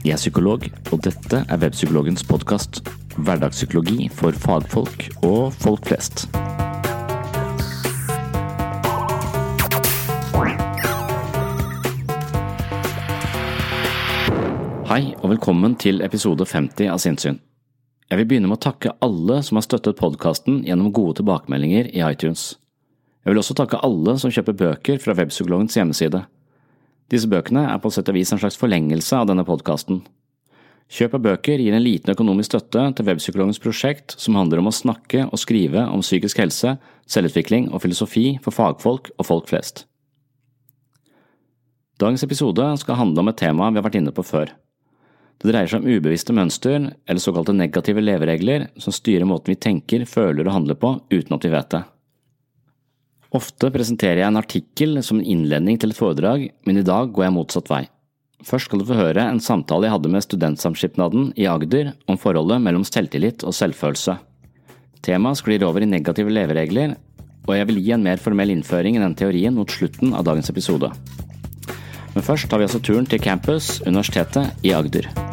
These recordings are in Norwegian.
Jeg er psykolog, og dette er Webpsykologens podkast. Hverdagspsykologi for fagfolk og folk flest. Hei, og velkommen til episode 50 av Sinnssyn. Jeg vil begynne med å takke alle som har støttet podkasten gjennom gode tilbakemeldinger i iTunes. Jeg vil også takke alle som kjøper bøker fra Webpsykologens hjemmeside. Disse bøkene er på sett og vis en slags forlengelse av denne podkasten. Kjøp av bøker gir en liten økonomisk støtte til Webpsykologens prosjekt som handler om å snakke og skrive om psykisk helse, selvutvikling og filosofi for fagfolk og folk flest. Dagens episode skal handle om et tema vi har vært inne på før. Det dreier seg om ubevisste mønster, eller såkalte negative leveregler, som styrer måten vi tenker, føler og handler på uten at vi vet det. Ofte presenterer jeg en artikkel som en innledning til et foredrag, men i dag går jeg motsatt vei. Først skal du få høre en samtale jeg hadde med Studentsamskipnaden i Agder om forholdet mellom selvtillit og selvfølelse. Temaet sklir over i negative leveregler, og jeg vil gi en mer formell innføring i den teorien mot slutten av dagens episode. Men først tar vi altså turen til campus, Universitetet i Agder.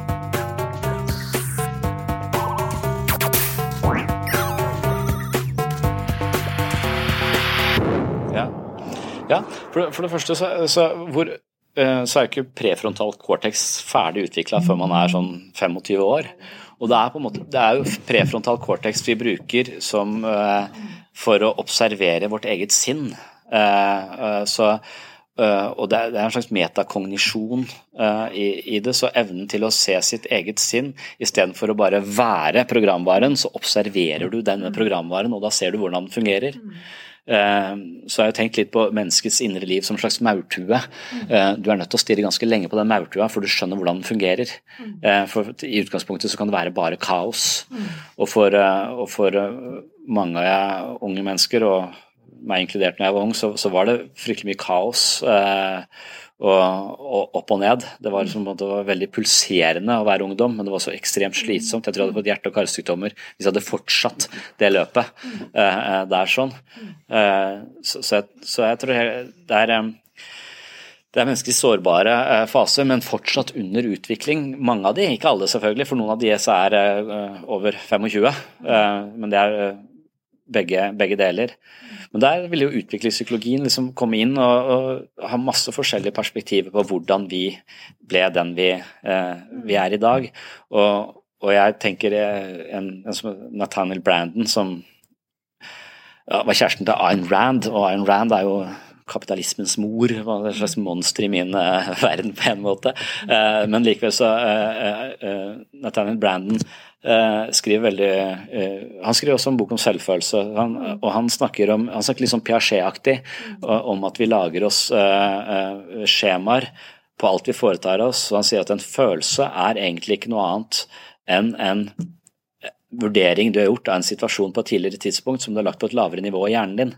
For, det, for det første så, så, hvor, eh, så er ikke prefrontal cortex ferdig utvikla før man er sånn 25 år. Og det er, på en måte, det er jo prefrontal cortex vi bruker som, eh, for å observere vårt eget sinn. Eh, så, og det er, en slags metakognisjon i det, så evnen til å se sitt eget sinn istedenfor å bare være programvaren, så observerer du den med programvaren, og da ser du hvordan den fungerer. Eh, Så har jeg tenkt litt på menneskets indre liv som en slags maurtue. Eh, Du er nødt til å stirre ganske lenge på den maurtua for du skjønner hvordan den fungerer. Eh, For I utgangspunktet så kan det være bare kaos. Og for, eh, og for mange unge mennesker, og meg inkludert når jeg var ung, så, så var det fryktelig mye kaos. Og, og opp og ned. Det var, liksom, det var veldig pulserende å være ungdom, men det var så ekstremt slitsomt. Jeg tror jeg hadde fått hjerte- og karsykdommer hvis jeg hadde fortsatt det løpet Uh, eh, der sånn. Uh, så, så, jeg, så jeg tror det er det er menneskelig sårbare faser, men fortsatt under utvikling. Mange av de, ikke alle selvfølgelig, for noen av de er over 25. eh, men det er begge, begge deler. Men der vil jo utviklingspsykologien liksom komme inn og, og ha masse forskjellige perspektiver på hvordan vi ble den vi, eh, vi er i dag. Og, og jeg tenker eh, en, en som Nathaniel Brandon, som ja, var kjæresten til Ayn Rand, og Ayn Rand er jo kapitalismens mor, var et slags monster i min uh, verden på en måte. Uh, men likevel så uh, Nathaniel Brandon eh, skriver veldig eh, Han skriver også en bok om selvfølelse, han, og han snakker om han snakker litt sånn Piaget-aktig om at vi lager oss eh, eh, skjemaer på alt vi foretar oss. og Han sier at en følelse er egentlig ikke noe annet enn en vurdering du har gjort av en situasjon på et tidligere tidspunkt som du har lagt på et lavere nivå i hjernen din.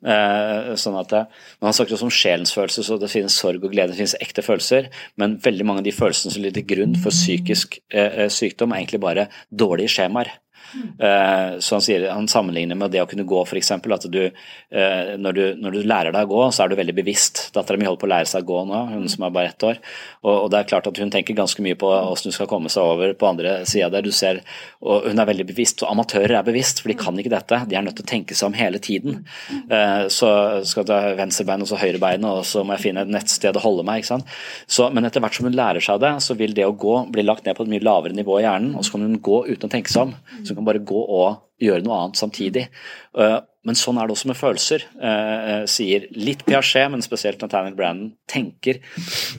Eh, sånn at Han snakker også om sjelens følelse, så det finnes sorg og glede, det finnes ekte følelser, men veldig mange av de følelsene som ligger til grunn for psykisk eh, sykdom, er egentlig bare dårlige skjemaer. Eh, så han, sier, han sammenligner med det å kunne gå, f.eks. At du, eh, når du når du lærer deg å gå, så er du veldig bevisst. Dattera mi holder på å lære seg å gå nå, hun som er bare ett år. Og, og det er klart at hun tenker ganske mye på hvordan du skal komme seg over på andre sida der. Du ser, og hun er veldig bevisst, og amatører er bevisst, for de kan ikke dette. De er nødt til å tenke seg om hele tiden. Eh, så skal du ha venstrebein og så høyrebein, og så må jeg finne et nettsted å holde meg. ikke sant? Så, men etter hvert som hun lærer seg det, så vil det å gå bli lagt ned på et mye lavere nivå i hjernen, og så kan hun gå uten å tenke seg om. Så hun kan bare gå og gjøre noe annet samtidig. Uh, men sånn er det også med følelser, eh, sier litt Piaget, men spesielt Nathaniel Brandon, tenker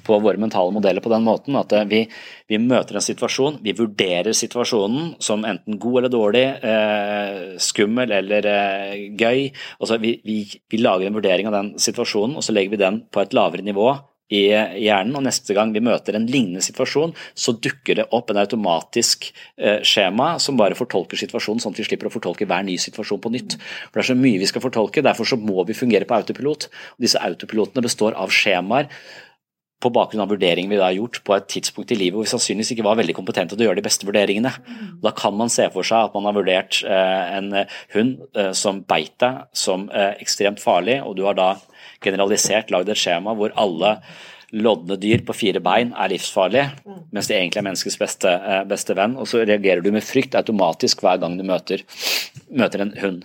på våre mentale modeller på den måten at eh, vi, vi, møter en situasjon, vi vurderer situasjonen som enten god eller dårlig, eh, skummel eller eh, gøy. Altså, vi, vi, vi lager en vurdering av den situasjonen, og så legger vi den på et lavere nivå i hjernen, og neste gang vi møter en lignende situasjon, så dukker det opp en automatisk eh, skjema som bare fortolker situasjonen, sånn at vi slipper å fortolke hver ny situasjon på nytt. For Det er så mye vi skal fortolke, derfor så må vi fungere på autopilot. Og disse autopilotene består av skjemaer på bakgrunn av vurderinger vi da har gjort på et tidspunkt i livet hvor vi sannsynligvis ikke var veldig kompetente til å gjøre de beste vurderingene. Da kan man se for seg at man har vurdert eh, en hund eh, som beit deg som ekstremt farlig, og du har da generalisert lagd et skjema hvor alle lodne dyr på fire bein er livsfarlige, mens de egentlig er menneskets beste, eh, beste venn. Og så reagerer du med frykt automatisk hver gang du møter, møter en hund.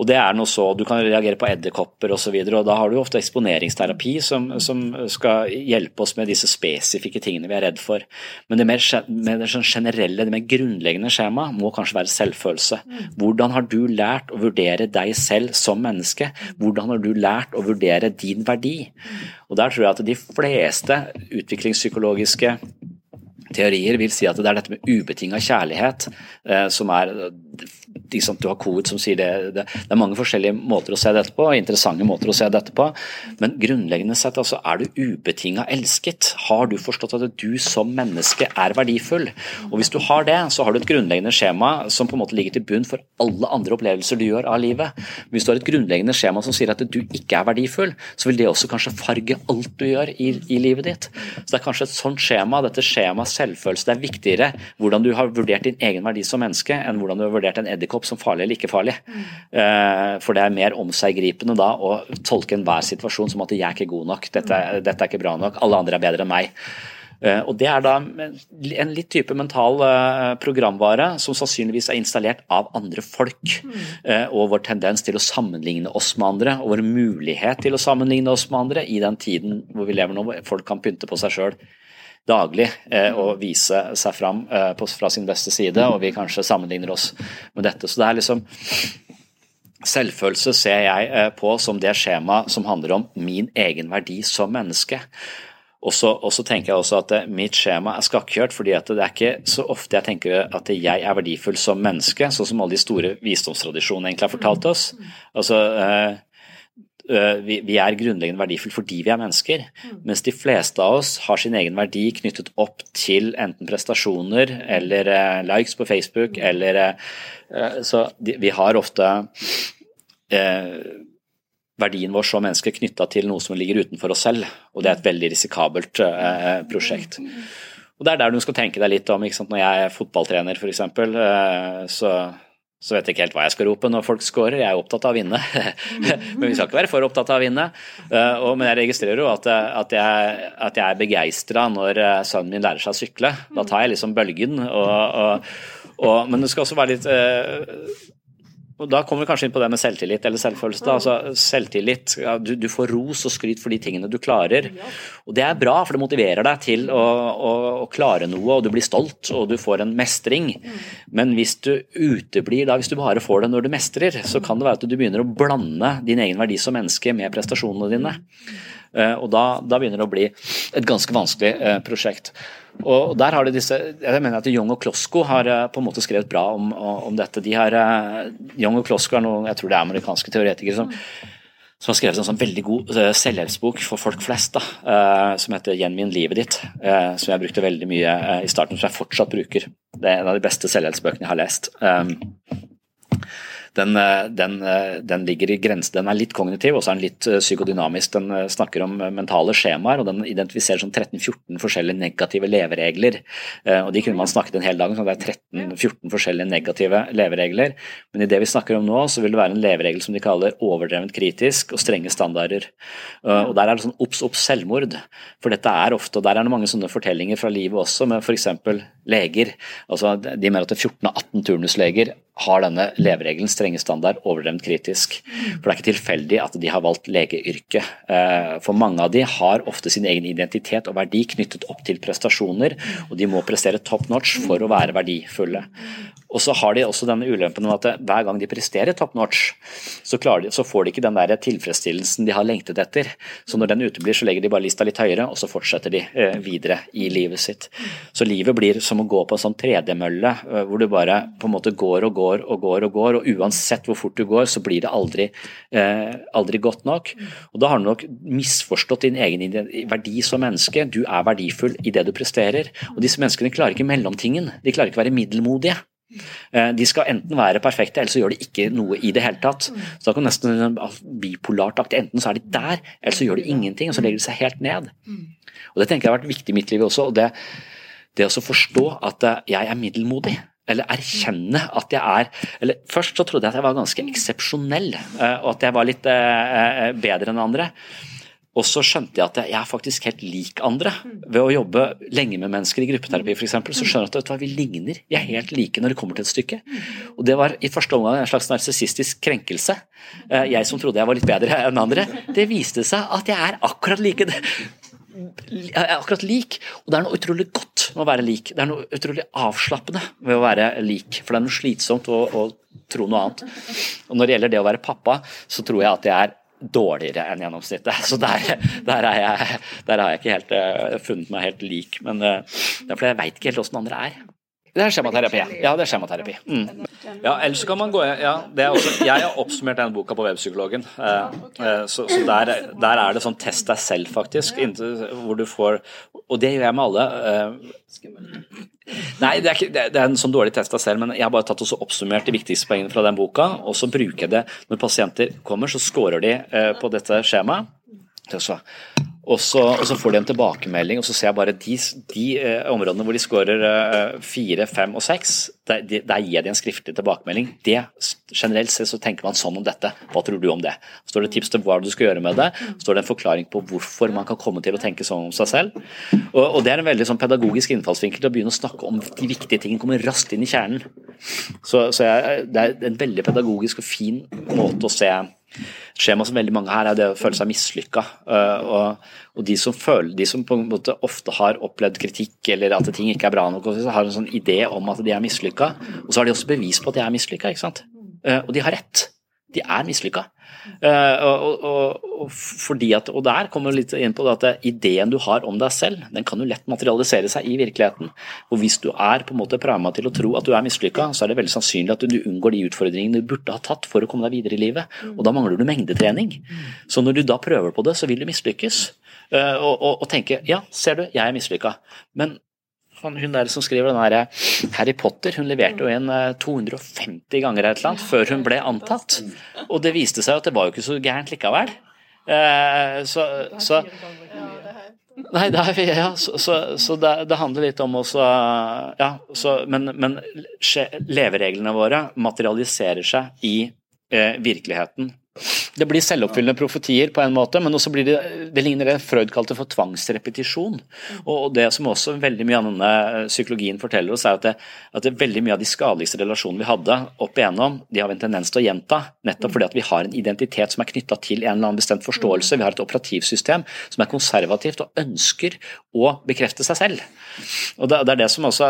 Og det er noe så, Du kan reagere på edderkopper osv. Da har du ofte eksponeringsterapi som, som, skal hjelpe oss med disse spesifikke tingene vi er redd for. Men det mer, det sånn generelle, det mer grunnleggende skjemaet må kanskje være selvfølelse. Hvordan har du lært å vurdere deg selv som menneske? Hvordan har du lært å vurdere din verdi? Og Der tror jeg at de fleste utviklingspsykologiske teorier vil si at det er dette med ubetinga kjærlighet eh, som er liksom, Du har covid som sier det, det, det er mange forskjellige måter å se dette på, interessante måter å se dette på, men grunnleggende sett altså, er du ubetinga elsket. Har du forstått at du som menneske er verdifull? Og Hvis du har det, så har du et grunnleggende skjema som på en måte ligger til bunn for alle andre opplevelser du gjør av livet. Hvis du har et grunnleggende skjema som sier at du ikke er verdifull, så vil det også kanskje farge alt du gjør i, i livet ditt. Så det er kanskje et sånt skjema, dette skjemaet selvfølelse. Det er viktigere hvordan du har vurdert din egen verdi som menneske, enn hvordan du har vurdert en edderkopp som farlig eller ikke farlig. Mm. For det er mer omseggripende da å tolke enhver situasjon som at 'jeg er ikke god nok', dette, dette er ikke bra nok, alle andre er bedre enn meg. Eh, og Det er da en litt type mental eh, programvare som sannsynligvis er installert av andre folk. Mm. Og vår tendens til å sammenligne oss med andre, og vår mulighet til å sammenligne oss med andre i den tiden hvor vi lever nå, hvor folk kan pynte på seg sjøl daglig eh, og vise seg fram eh, på, fra sin beste side, og vi kanskje sammenligner oss med dette. Så det er liksom Selvfølelse ser jeg eh, på som det skjemaet som handler om min egen verdi som menneske. Og så, tenker jeg også at eh, mitt skjema er skakkjørt, fordi det er ikke så ofte jeg tenker at jeg er verdifull som menneske, sånn som alle de store visdomstradisjonene egentlig har fortalt oss. Altså, eh, Eh, vi, vi, er grunnleggende verdifulle fordi vi er mennesker. Mm. Mens de fleste av oss har sin egen verdi knyttet opp til enten prestasjoner eller eh, likes på Facebook mm. eller eh, Så de, vi har ofte eh, verdien vår som mennesker knytta til noe som ligger utenfor oss selv, og det er et veldig risikabelt prosjekt. Mm. Og Det er der du skal tenke deg litt om. Når jeg er fotballtrener f.eks., så så vet jeg ikke helt hva jeg skal rope når folk scorer. Jeg er opptatt av å vinne. men vi skal ikke være for opptatt av å vinne. Uh, men jeg registrerer jo at, at, jeg, at jeg, er begeistra når eh, sønnen min lærer seg å sykle. Da tar jeg liksom bølgen. Og, og, og, men det skal også være litt og Da kommer vi kanskje inn på det med selvtillit eller selvfølelse. Altså, selvtillit, ja, du, du, får ros og skryt for de tingene du klarer. Og Det er bra, for det motiverer deg til å, å, å klare noe, og du blir stolt og du får en mestring. Men hvis du uteblir da, hvis du bare får det når du mestrer, så kan det være at du begynner å blande din egen verdi som menneske med prestasjonene dine. Eh, og da, da begynner det å bli et ganske vanskelig eh, prosjekt. Og der har de disse, jeg mener at Young og Klosko har eh, på en måte skrevet bra om, om dette. De har, Young og Klosko er noen, jeg tror det er amerikanske teoretikere som, som har skrevet en sånn veldig god selvhjelpsbok for folk flest, da, som heter 'Gjenvinn livet ditt', som jeg brukte veldig mye i starten, som jeg fortsatt bruker. Det er en av de beste selvhjelpsbøkene jeg har lest den, eh, den, eh, den, ligger i grense, den er litt kognitiv og så er den litt eh, psykodynamisk. Den snakker om mentale skjemaer og den identifiserer som 13-14 forskjellige negative leveregler. og De kunne man snakket en hel dag om, så det er 13-14 forskjellige negative leveregler. Men i det vi snakker om nå, så vil det være en leveregel som de kaller overdrevent kritisk og strenge standarder. Og Der er det sånn obs, obs, selvmord. For dette er ofte, og der er det mange sånne fortellinger fra livet også, med f.eks. leger. altså De mener at 14 av 18 turnusleger har denne leveregelen strenge standard overdrevent kritisk. For Det er ikke tilfeldig at de har valgt legeyrket. Eh, for mange av de har ofte sin egen identitet og verdi knyttet opp til prestasjoner, og de må prestere top notch for å være verdifulle. Og så har de også denne ulempen med at hver gang de presterer top notch, så, de, så får de ikke den der tilfredsstillelsen de har lengtet etter. Så når den uteblir, så legger de bare lista litt høyere, og så fortsetter de eh, videre i livet sitt. Så livet blir som å gå på en sånn tredemølle, eh, hvor du bare på en måte går og går og går og går, og uansett hvor fort du går, så blir det aldri, eh, aldri godt nok. Og da har du nok misforstått din egen verdi som menneske. Du er verdifull i det du presterer. Og disse menneskene klarer ikke mellomtingen. De klarer ikke å være middelmodige. Eh, De skal enten være perfekte, eller så gjør de ikke noe i det hele tatt. Så da kan nesten bipolart aktig. Enten så er de der, eller så gjør de ingenting, og så legger de seg helt ned. Og Det tenker jeg har vært viktig i mitt liv også. og det, det å forstå at eh, jeg er middelmodig. Eller erkjenne at jeg er eller Først så trodde jeg at jeg var ganske eksepsjonell, eh, og at jeg var litt eh, bedre enn andre. Og så skjønte jeg at jeg er faktisk helt lik andre. Ved å jobbe lenge med mennesker i gruppeterapi eksempel, så skjønner jeg at vi ligner. Vi er helt like når det kommer til et stykke. Og det var i første omgang en slags narsissistisk krenkelse. Jeg som trodde jeg var litt bedre enn andre. Det viste seg at jeg er akkurat like. Jeg er akkurat lik, og det er noe utrolig godt med å være lik. Det er noe utrolig avslappende ved å være lik, for det er noe slitsomt å, å tro noe annet. Og når det gjelder det å være pappa, så tror jeg at jeg er dårligere enn gjennomsnittet. Så der, der, er jeg, der har jeg ikke helt uh, funnet meg helt lik. Men uh, det er fordi jeg veit ikke helt åssen andre er. Det er skjematerapi. ja. Det er skjematerapi. Mm. Ja, ellers kan man gå ja, det er også, Jeg har oppsummert den boka på Webpsykologen. Eh, så, så der, der er det sånn test deg selv, faktisk. Hvor du får Og det gjør jeg med alle. Eh, Nei, det er, ikke, det er en sånn dårlig test av selv, men jeg har bare tatt også oppsummert de viktigste poengene fra den boka, og så bruker jeg det når pasienter kommer, så scorer de eh, på dette skjemaet. Og, så, og så får de en tilbakemelding, og så ser jeg bare de, de eh, områdene hvor de scorer eh, fire, fem og seks, der, de- der gir de en skriftlig tilbakemelding. Det, generelt sett så tenker man sånn om dette. Hva tror du om det? Står det tips til hva du skal gjøre med det. Står det en forklaring på hvorfor man kan komme til å tenke sånn om seg selv. Og, og det er en veldig sånn pedagogisk innfallsvinkel til å begynne å snakke om de viktige tingene, komme raskt inn i kjernen. Så, så jeg, det er en veldig pedagogisk og fin måte å se skjema som veldig mange her er det å føle seg mislykka. og, og de som, føler, de som på en måte ofte har opplevd kritikk eller at ting ikke er bra nok, har en sånn idé om at de er mislykka. Og så har de også bevis på at de er mislykka. Eh, og de har rett. De er mislykka. Eh, og, og, og, fordi at, og der kommer litt inn på det at ideen du har om deg selv, den kan jo lett materialisere seg i virkeligheten. Og hvis du er på en måte prama til å tro at du er mislykka, så er det veldig sannsynlig at du unngår de utfordringene du burde ha tatt for å komme deg videre i livet. Og da mangler du mengdetrening. Så når du da prøver på det, så vil du mislykkes. Eh, og, og, og tenke ja, ser du, jeg er mislykka. Men hun der som skriver den her Harry Potter, hun leverte jo inn eh, 250 ganger et eller annet før hun ble antatt. Og det viste seg at det var jo ikke så gærent likevel. Eh, så, så Nei, det er, ja, så, så, så det, det handler litt om også Ja, så, men, men levereglene våre materialiserer seg i eh, virkeligheten. Det blir selvoppfyllende profetier på en måte, men også blir det, det ligner det Freud kalte for tvangsrepetisjon. Og det som også veldig mye av denne psykologien forteller oss, er at, det, at det veldig mye av de skadeligste relasjonene vi hadde opp igjennom, de har vi en tendens til å gjenta, nettopp fordi at vi har en identitet som er knytta til en eller annen bestemt forståelse. Vi har et operativsystem som er konservativt og ønsker å bekrefte seg selv. Og det, det er det som også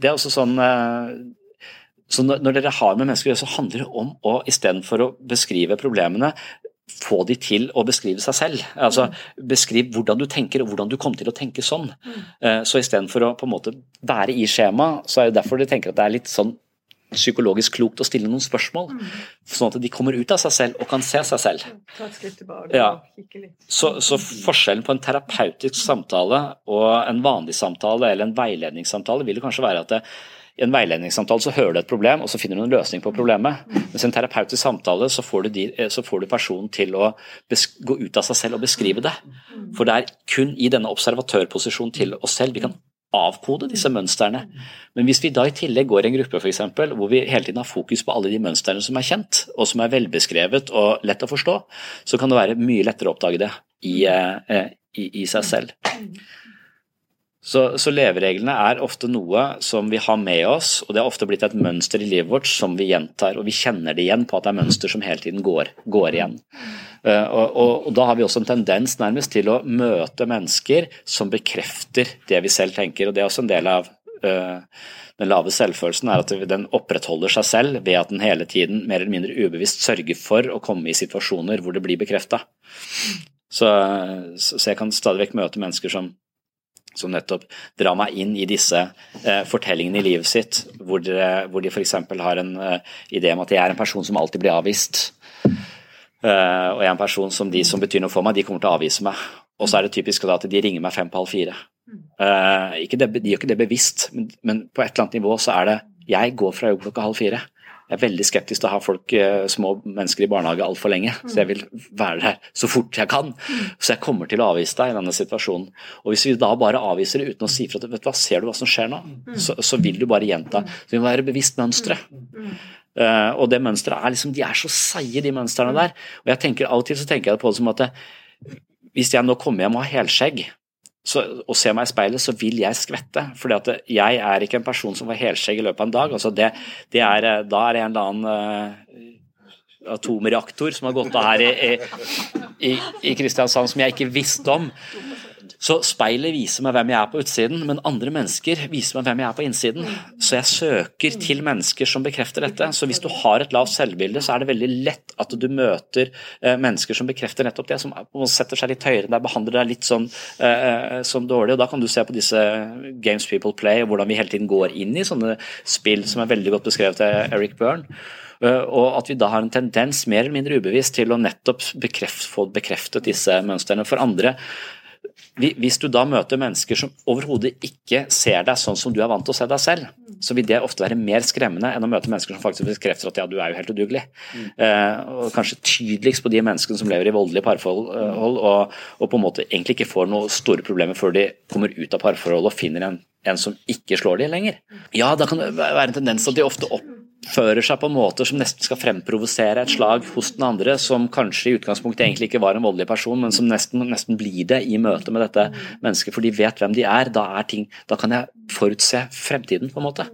Det er også sånn eh, så når, når dere har med mennesker å gjøre, så handler det om å istedenfor å beskrive problemene, få de til å beskrive seg selv. Altså Beskriv hvordan du tenker og hvordan du kom til å tenke sånn. Mm. Så istedenfor å på en måte være i skjema, så er det derfor de tenker at det er litt sånn psykologisk klokt å stille noen spørsmål, sånn at de kommer ut av seg selv og kan se seg selv. Ta et skritt tilbake Ja. og kikke litt. Så, så forskjellen på en terapeutisk samtale og en vanlig samtale eller en veiledningssamtale vil kanskje være at det, i en veiledningssamtale så hører du et problem, og så finner du en løsning på problemet. Mens i en terapeutisk samtale så får du, eh, så får du personen til å gå ut av seg selv og beskrive det. For det er kun i denne observatørposisjonen til oss selv vi kan avkode disse mønstrene. Men hvis vi da i tillegg går i en gruppe for eksempel, hvor vi hele tiden har fokus på alle de mønstrene som er kjent, og som er velbeskrevet og lett å forstå, så kan det være mye lettere å oppdage det i, eh, i, i seg selv. Så, så levereglene er ofte noe som vi har med oss, og det har ofte blitt et mønster i livet vårt som vi gjentar, og vi kjenner det igjen på at det er mønster som hele tiden går, går igjen. Eh, og, og, og da har vi også en tendens nærmest til å møte mennesker som bekrefter det vi selv tenker, og det er også en del av øh, den lave selvfølelsen, er at den opprettholder seg selv ved at den hele tiden mer eller mindre ubevisst sørger for å komme i situasjoner hvor det blir bekrefta. Så, så, jeg kan stadig vekk møte mennesker som, som nettopp drar meg inn i disse eh, fortellingene i livet sitt, hvor, de, hvor de f.eks. har en eh, idé om at jeg er en person som alltid blir avvist. Eh, og jeg er en person som de som betyr noe for meg, de kommer til å avvise meg. Og så er det typisk at de ringer meg fem på halv fire. Uh, det, de gjør ikke det bevisst, men, men, på et eller annet nivå så er det Jeg går fra jobb klokka halv fire. Jeg er veldig skeptisk til å ha folk, uh, små mennesker i barnehage altfor lenge. Så jeg vil være der så fort jeg kan. Så jeg kommer til å avvise deg i denne situasjonen. Og hvis vi da bare avviser det uten å si fra til hva, ser du hva som skjer nå, så, så vil du bare gjenta. Så vi må være bevisst mønsteret. Uh, og det mønsteret er liksom, De er så seige, de mønstrene der. Og jeg tenker Av og til så tenker jeg på det som at det, hvis jeg nå kommer hjem og har helskjegg, så, og ser meg i speilet, så vil jeg skvette. For jeg er ikke en person som får helskjegg i løpet av en dag. Altså det, det er, eh, da er det en eller annen uh, atomreaktor som har gått av her i, i, i Kristiansand som jeg ikke visste om. Så speilet viser meg hvem jeg er på utsiden, men andre mennesker viser meg hvem jeg er på innsiden. Så jeg søker til mennesker som bekrefter dette. Så hvis du har et lavt selvbilde, så er det veldig lett at du møter eh, mennesker som bekrefter nettopp det, som setter seg litt høyere enn deg, behandler deg litt sånn, uh, sånn dårlig. Og da kan du se på disse Games People Play, og hvordan vi hele tiden går inn i sånne spill som er veldig godt beskrevet av Eric Byrne. Og at vi da har en tendens, mer eller mindre ubevisst, til å nettopp bekreft, få bekreftet disse mønstrene. For andre hvis du da møter mennesker som overhodet ikke ser deg sånn som du er vant til å se deg selv, så vil det ofte være mer skremmende enn å møte mennesker som faktisk bekrefter at ja, du er jo helt udugelig. Mm. Eh, og kanskje tydeligst på de menneskene som lever i voldelige parforhold og, og, på en måte egentlig ikke får noen store problemer før de kommer ut av parforholdet og finner en, en som ikke slår de lenger. Ja, da kan det være en tendens at de ofte opp oppfører seg på måter som nesten skal fremprovosere et slag hos den andre, som kanskje i utgangspunktet egentlig ikke var en voldelig person, men som nesten, nesten blir det i møte med dette mennesket, for de vet hvem de er. Da, er ting, da kan jeg forutse fremtiden, på en måte.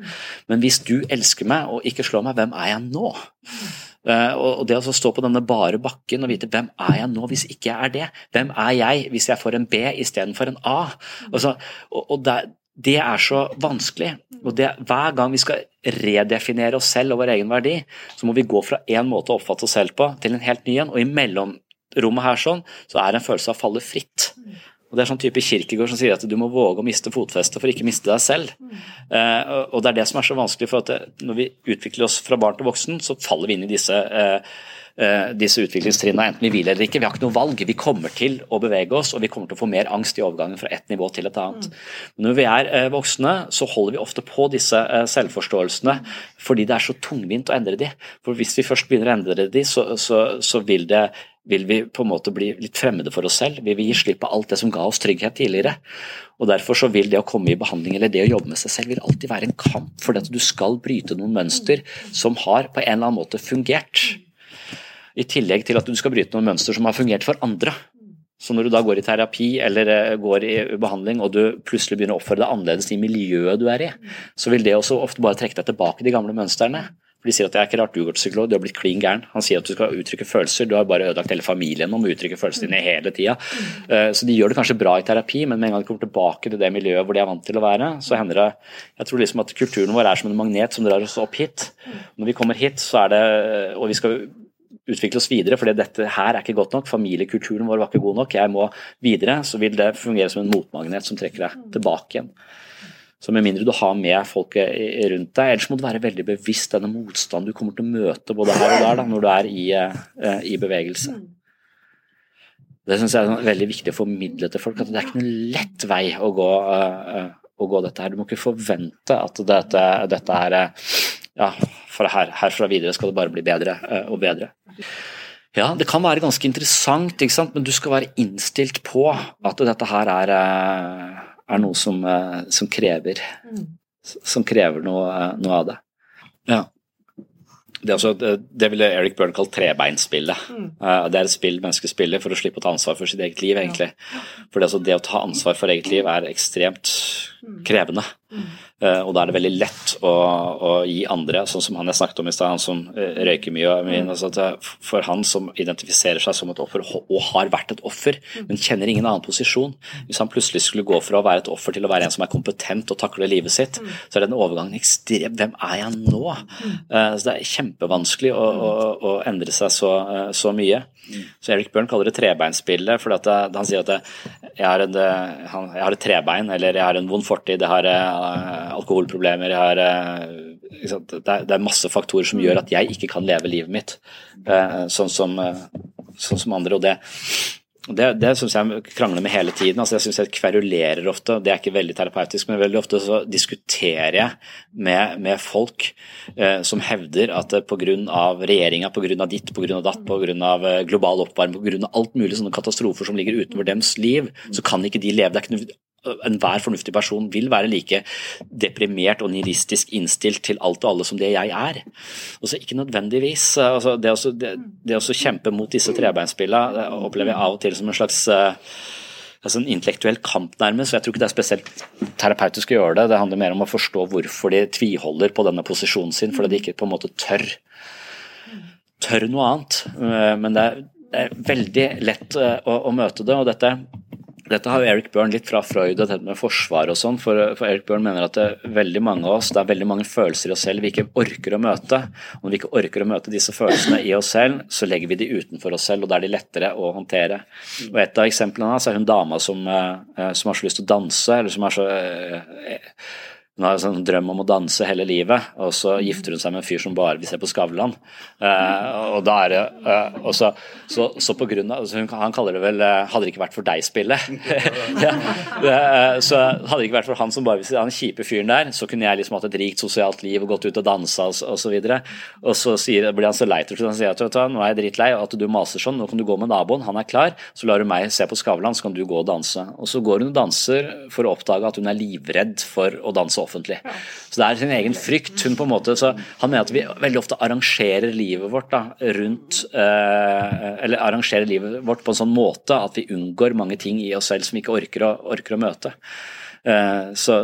Men hvis du elsker meg og ikke slår meg, hvem er jeg nå? Uh, og det å stå på denne bare bakken og vite hvem er jeg nå hvis ikke jeg er det? Hvem er jeg hvis jeg får en B istedenfor en A? Altså, og, og der, det er så vanskelig. Og det, Hver gang vi skal redefinere oss selv og vår egen verdi, så må vi gå fra én måte å oppfatte oss selv på til en helt ny en. Og i mellomrommet her sånn, så er det en følelse av å falle fritt. Og Det er sånn type kirkegård som sier at du må våge å miste fotfestet for ikke å miste deg selv. Eh, og Det er det som er så vanskelig, for at det, når vi utvikler oss fra barn til voksen, så faller vi inn i disse eh, Eh, disse utviklingstrinnene, enten vi vil eller ikke. Vi har ikke noe valg. Vi kommer til å bevege oss, og vi kommer til å få mer angst i overgangen fra ett nivå til et annet. Men når vi er eh, voksne, så holder vi ofte på disse eh, selvforståelsene fordi det er så tungvint å endre de. For hvis vi først begynner å endre de, så, så, så vil, det, vil vi på en måte bli litt fremmede for oss selv. Vi vil gi slipp på alt det som ga oss trygghet tidligere. Og Derfor så vil det å komme i behandling eller det å jobbe med seg selv vil alltid være en kamp, fordi at du skal bryte noen mønster som har på en eller annen måte fungert. I tillegg til at du skal bryte noen mønster som har fungert for andre. Så når du da går i terapi eller eh, går i behandling og du plutselig begynner å oppføre deg annerledes i miljøet du er i, så vil det også ofte bare trekke deg tilbake de gamle mønstrene. For De sier at det er ikke rart du går til psykolog, du har blitt klin gæren. Han sier at du skal uttrykke følelser, du har bare ødelagt hele familien om å uttrykke følelsene dine hele tida. Eh, så de gjør det kanskje bra i terapi, men med en gang de kommer tilbake til det miljøet hvor de er vant til å være, så hender det Jeg tror liksom at kulturen vår er som en magnet som drar oss opp hit. Når vi kommer hit, så er det Og vi skal utvikle oss videre, for dette her er ikke godt nok. Familiekulturen vår var ikke god nok. Jeg må videre. Så vil det fungere som en motmagnet som trekker deg tilbake igjen. Så med mindre du har med folket rundt deg, ellers må du være veldig bevisst denne motstanden du kommer til å møte både her og der da, når du er i, eh, i bevegelse. Det syns jeg er veldig viktig å formidle til folk, at det er ikke noen lett vei å gå, uh, å gå dette her. Du må ikke forvente at dette, dette er ja, her, herfra videre skal det bare bli bedre og bedre. Ja, det kan være ganske interessant, men du skal være innstilt på at dette her er, er noe som, uh, som, krever som krever noe, noe av det. Ja. Det, også, det, det, ville Eric Byrne kalt trebeinspillet. Mm. det er et spill mennesker spiller for å slippe å ta ansvar for sitt eget liv, egentlig. For det, altså, det, å ta ansvar for eget liv er ekstremt mm. krevende. Mm. Eh, og da er det veldig lett å, å, gi andre, sånn som han jeg snakket om i stad, han som eh, røyker mye. mye altså for han som identifiserer seg som et offer og har vært et offer, men kjenner ingen annen posisjon. Hvis han plutselig skulle gå fra å være et offer til å være en som er kompetent og takler livet sitt, så er den overgangen ekstrem. Hvem er jeg nå? Så det er kjempevanskelig å, å, å endre seg så, så mye. Så Erik Bjørn kaller det trebeinspillet, for han sier at jeg har, en, jeg har, et trebein, eller jeg har en vond fortid, jeg har uh, alkoholproblemer, jeg har uh, det, er, det, er, masse faktorer som gjør at jeg ikke kan leve livet mitt uh, sånn, som, sånn, som, andre. og det det, det syns jeg krangler med hele tiden. altså Jeg syns jeg kverulerer ofte. Det er ikke veldig terapeutisk, men veldig ofte så diskuterer jeg med, med folk eh, som hevder at pga. regjeringa, pga. ditt, pga. datt, pga. global oppvarming, pga. alt mulig sånne katastrofer som ligger utenfor deres liv, så kan ikke de leve. Det er ikke noe enhver fornuftig person vil være like deprimert og nihilistisk innstilt til alt og alle som det jeg er. Også ikke nødvendigvis. Altså, det, å, kjempe mot disse trebeinspillene opplever jeg av og til som en slags uh, altså en intellektuell kamp, nærmest. Jeg tror ikke det er spesielt terapeutisk å gjøre det. Det handler mer om å forstå hvorfor de tviholder på denne posisjonen sin, fordi de ikke på en måte tør, tør noe annet. Eh, men det er, veldig lett eh, å, å møte det. og dette dette har jo Eric Byrne litt fra Freud og dette med forsvar og sånn. For, for, Eric Byrne mener at det er veldig mange av oss, det er veldig mange følelser i oss selv vi ikke orker å møte. Når vi ikke orker å møte disse følelsene i oss selv, så legger vi de utenfor oss selv, og da er de lettere å håndtere. Og Et av eksemplene hans er hun dama som, eh, som har så lyst til å danse, eller som er så eh, hun har en sånn drøm om å danse hele livet, og så gifter hun seg med en fyr som bare vil se på Skavlan. Uh, og da er det uh, og så, så, så, på grunn av hun, Han kaller det vel uh, 'Hadde det ikke vært for deg-spillet'. ja, så hadde det ikke vært for han som bare vil se han kjipe fyren der, så kunne jeg liksom hatt et rikt sosialt liv og gått ut og dansa og, og så videre. Og så sier, blir han så lei til han sier at nå er jeg drittlei at du maser sånn, nå kan du gå med naboen, han er klar, så lar du meg se på Skavlan, så kan du gå og danse. Og så går hun og danser for å oppdage at hun er livredd for å danse offentlig offentlig. Så det er sin egen frykt. hun på en måte, så Han mener at vi veldig ofte arrangerer livet vårt da, rundt eh, Eller arrangerer livet vårt på en sånn måte at vi unngår mange ting i oss selv som vi ikke orker å, orker å møte. Eh, så,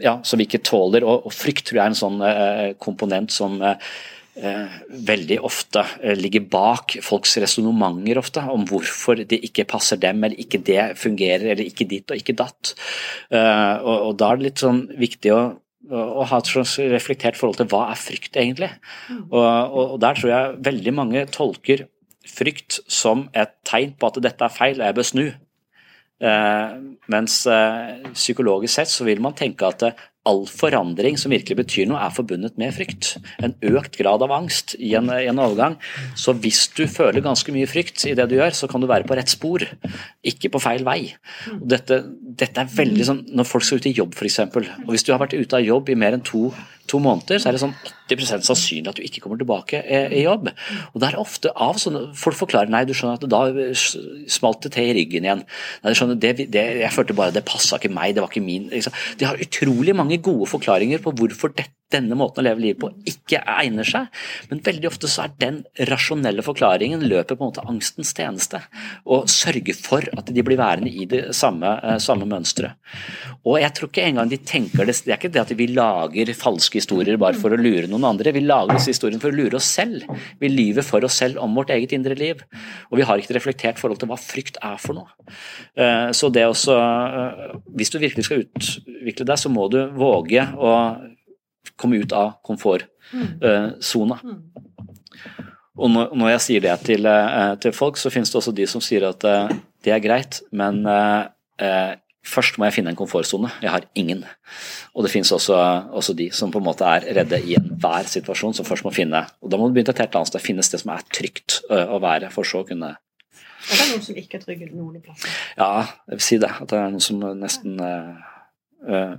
ja, så, vi ikke tåler. Og, og, frykt tror jeg er en sånn eh, komponent som eh, veldig ofte eh, ligger bak folks resonnementer ofte, om hvorfor det ikke passer dem, eller ikke det fungerer, eller ikke ditt og ikke datt. Eh, og, og da er det litt sånn viktig å, å ha et reflektert forhold til hva er frykt egentlig. Mm. Og, og, og der tror jeg veldig mange tolker frykt som et tegn på at dette er feil, og jeg bør snu. Eh, mens eh, psykologisk sett så vil man tenke at all forandring som virkelig betyr noe, er forbundet med frykt. En økt grad av angst i en, i en, overgang. Så hvis du føler ganske mye frykt i det du gjør, så kan du være på rett spor, ikke på feil vei. Dette, dette, er veldig sånn når folk skal ut i jobb, f.eks. Og hvis du har vært ute av jobb i mer enn to to måneder, så er det sånn 80% sannsynlig at du ikke kommer tilbake i jobb. Og det er ofte av sånne Folk forklarer nei, du skjønner at da smalt det til i ryggen igjen. Nei, du skjønner, det, det, Jeg følte bare det passa ikke meg, det var ikke min liksom. De har utrolig mange gode forklaringer på hvorfor dette denne måten å leve livet på ikke egner seg. Men veldig ofte så er den rasjonelle forklaringen løper på en måte angstens tjeneste. Og sørger for at de blir værende i det samme, eh, samme mønsteret. Og jeg tror ikke engang de tenker det Det er ikke det at vi lager falske historier bare for å lure noen andre. Vi lager disse historiene for å lure oss selv. Vi lyver for oss selv om vårt eget indre liv. Og vi har ikke reflektert forhold til hva frykt er for noe. Eh, så det også eh, Hvis du virkelig skal utvikle deg, så må du våge å komme ut av komfortsona. Mm. Og når jeg sier det til, eh, til, folk, så finnes det også de som sier at eh, det er greit, men eh, først må jeg finne en komfortsone. Jeg har ingen. Og det finnes også, også, de som på en måte er redde i enhver situasjon, som først må finne Og da må du begynne et helt annet sted. Finnes det som er trygt å være, for så å kunne Er det noen som ikke er trygge noen plasser? Ja, jeg vil si det. At det er noen som nesten uh,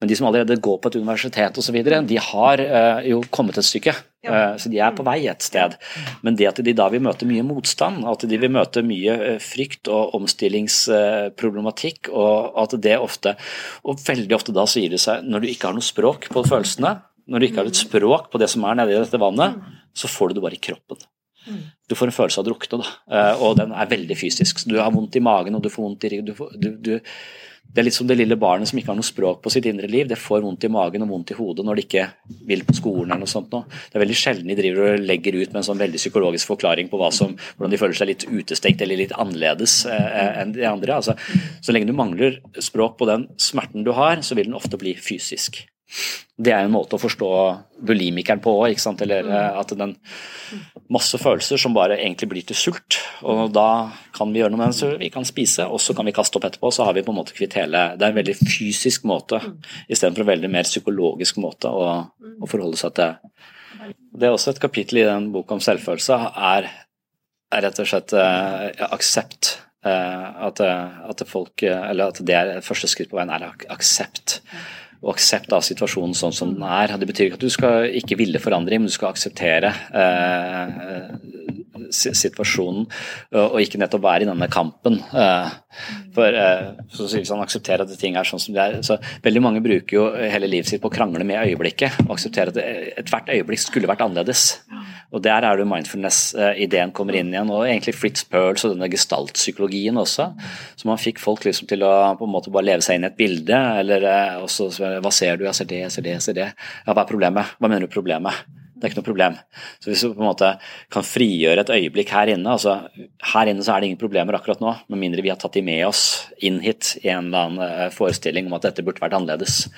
men de som allerede går på et universitet osv., de har uh, jo kommet et stykke. Uh, så de er på vei et sted. Men det at de da vil møte mye motstand, at de vil møte mye uh, frykt og omstillingsproblematikk, og at det ofte, og veldig ofte da sier det seg når du ikke har noe språk på følelsene, når du ikke har et språk på det som er nedi dette vannet, så får du det bare i kroppen. Du får en følelse av å drukne, da. og den er veldig fysisk. Så du har vondt i magen og du får vondt i ryggen. Du, du det er litt som det lille barnet som ikke har noe språk på sitt indre liv. Det får vondt i magen og vondt i hodet når de ikke vil på skolen eller noe sånt. Nå. Det er veldig sjelden de driver og legger ut med en sånn veldig psykologisk forklaring på som, hvordan de føler seg litt utestengt eller litt annerledes eh, enn de andre. Altså, så lenge du mangler språk på den smerten du har, så vil den ofte bli fysisk. Det er en måte å forstå bulimikeren på òg, eller eh, at den masse følelser som bare egentlig blir til sult. Og da kan vi gjøre noe med den, så vi kan spise, og så kan vi kaste opp etterpå. Så har vi på en måte kvitt hele Det er en veldig fysisk måte istedenfor en veldig mer psykologisk måte å, å, forholde seg til. Det er også et kapittel i den boka om selvfølelse, er, er rett og slett ja, aksept. Uh, at, at, folk, eller at det er første skritt på veien er aksept og aksept av situasjonen sånn som den er. Det betyr ikke at du skal ikke ville forandring, men du skal akseptere eh, situasjonen og ikke nettopp være i denne kampen. Eh, for eh, så sier sånn, akseptere at ting er sånn som det er. Så veldig mange bruker jo hele livet sitt på å krangle med øyeblikket og akseptere at ethvert øyeblikk skulle vært annerledes. Og Der er det mindfulness-ideen kommer inn igjen, og egentlig Fritz Perls og denne gestaltpsykologien også. Så man fikk folk liksom til å på en måte bare leve seg inn i et bilde. eller eh, også, Hva ser du? Jeg ser det, jeg ser det, jeg ser det. Ja, hva er problemet? Hva mener du problemet? Det er ikke noe problem. Så Hvis du på en måte kan frigjøre et øyeblikk her inne altså Her inne så er det ingen problemer akkurat nå, med mindre vi har tatt de med oss inn hit i en eller annen eh, forestilling om at dette burde vært annerledes.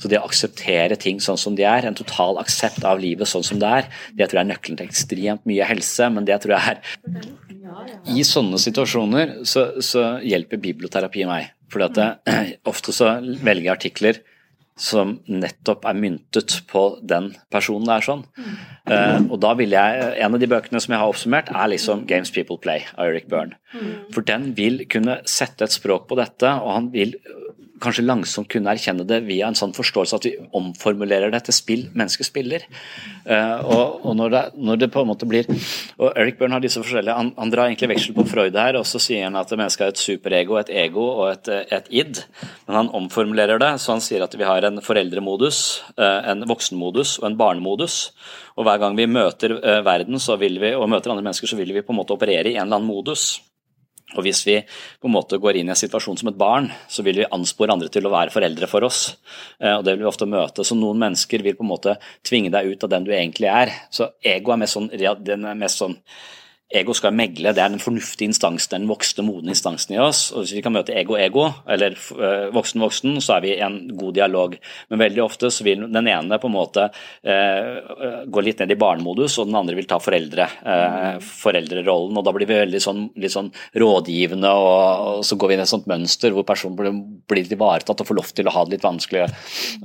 Så det å akseptere ting sånn som de er, en total aksept av livet sånn som det er, det tror jeg er nøkkelen til ekstremt mye helse, men det tror jeg er I sånne situasjoner så, så hjelper biblioterapi meg. For ofte så velger jeg artikler som nettopp er myntet på den personen der. sånn. Mm. Uh, og da vil jeg, En av de bøkene som jeg har oppsummert, er liksom 'Games People Play' av Eric Byrne. Mm. For den vil kunne sette et språk på dette, og han vil kanskje langsomt kunne erkjenne det via en sånn forståelse at vi omformulerer det til spill mennesket spiller. Uh, og, og når, det, når, det, på en måte blir og Eric Byrne har disse forskjellige Han, han drar egentlig veksel på Freud her, og så sier han at mennesket har et superego, et ego og et, et id. Men han omformulerer det, så han sier at vi har en foreldremodus, uh, en voksenmodus og en barnemodus. Og hver gang vi møter uh, verden vi, og møter andre mennesker, så vil vi på en måte operere i en eller annen modus. Og Hvis vi på en måte går inn i en situasjon som et barn, så vil vi anspore andre til å være foreldre for oss. Eh, og Det vil vi ofte møte. Så Noen mennesker vil på en måte tvinge deg ut av den du egentlig er. Så ego er mest sånn, den er mest sånn Ego skal megle, det er den fornuftige instansen, den voksne, modne instansen i oss. og Hvis vi kan møte ego-ego, eller eh, voksen-voksen, så er vi i en god dialog. Men veldig ofte så vil den ene på en måte eh, gå litt ned i barnemodus, og den andre vil ta foreldre, eh, foreldrerollen. og Da blir vi veldig sånn, litt sånn rådgivende, og, og, så går vi inn i et sånt mønster hvor personen blir, blir ivaretatt og får lov til å ha det litt vanskelig og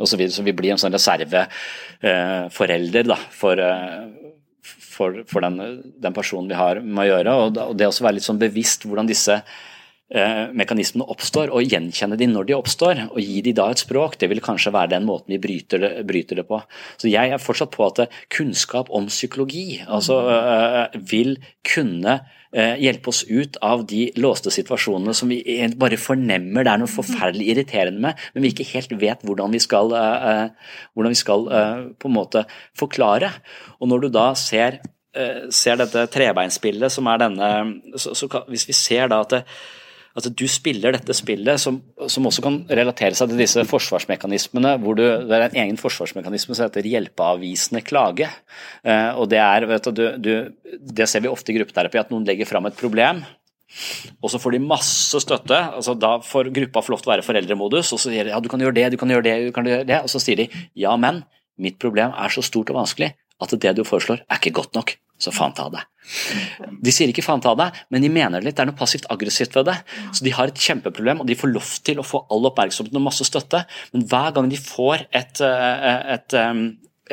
Så, videre. så vi blir en sånn reserveforelder eh, for, eh, for, for den, den, personen vi har med å gjøre. Og, og det å være litt sånn bevisst hvordan disse eh, mekanismene oppstår, og gjenkjenne de når de oppstår, og gi de da et språk, det vil kanskje være den måten vi bryter det, bryter det på. Så jeg er fortsatt på at kunnskap om psykologi altså, eh, vil kunne Eh, hjelpe oss ut av de låste situasjonene som vi bare fornemmer det er noe forferdelig irriterende med, men vi ikke helt vet hvordan vi skal, eh, eh, hvordan vi skal på en måte forklare. Og når du da ser, ser dette trebeinspillet som er denne så, så Hvis vi ser da at det, at du spiller dette spillet som, som, også kan relatere seg til disse forsvarsmekanismene, hvor du, det er en egen forsvarsmekanisme som heter hjelpeavvisende klage. Eh, og det, er, du, du, det ser vi ofte i gruppeterapi, at noen legger fram et problem. Og så får de masse støtte. altså Da får gruppa få lov til å være foreldremodus. Og så sier de ja, du kan gjøre det, du kan gjøre det, du kan gjøre det. Og så sier de ja, men mitt problem er så stort og vanskelig at det du foreslår er ikke godt nok så faen ta det. De sier ikke faen ta det, men de mener det litt. Det er noe passivt aggressivt ved det. Så de har et kjempeproblem, og de får lov til å få all oppmerksomhet og masse støtte, men hver gang de får et, et, et,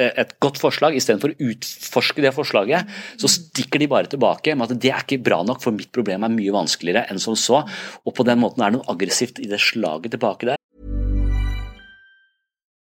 eh, et godt forslag, istedenfor å utforske det forslaget, så stikker de bare tilbake med at det er ikke bra nok, for mitt problem er mye vanskeligere enn som så. Og på den måten er det noe aggressivt i det slaget tilbake der.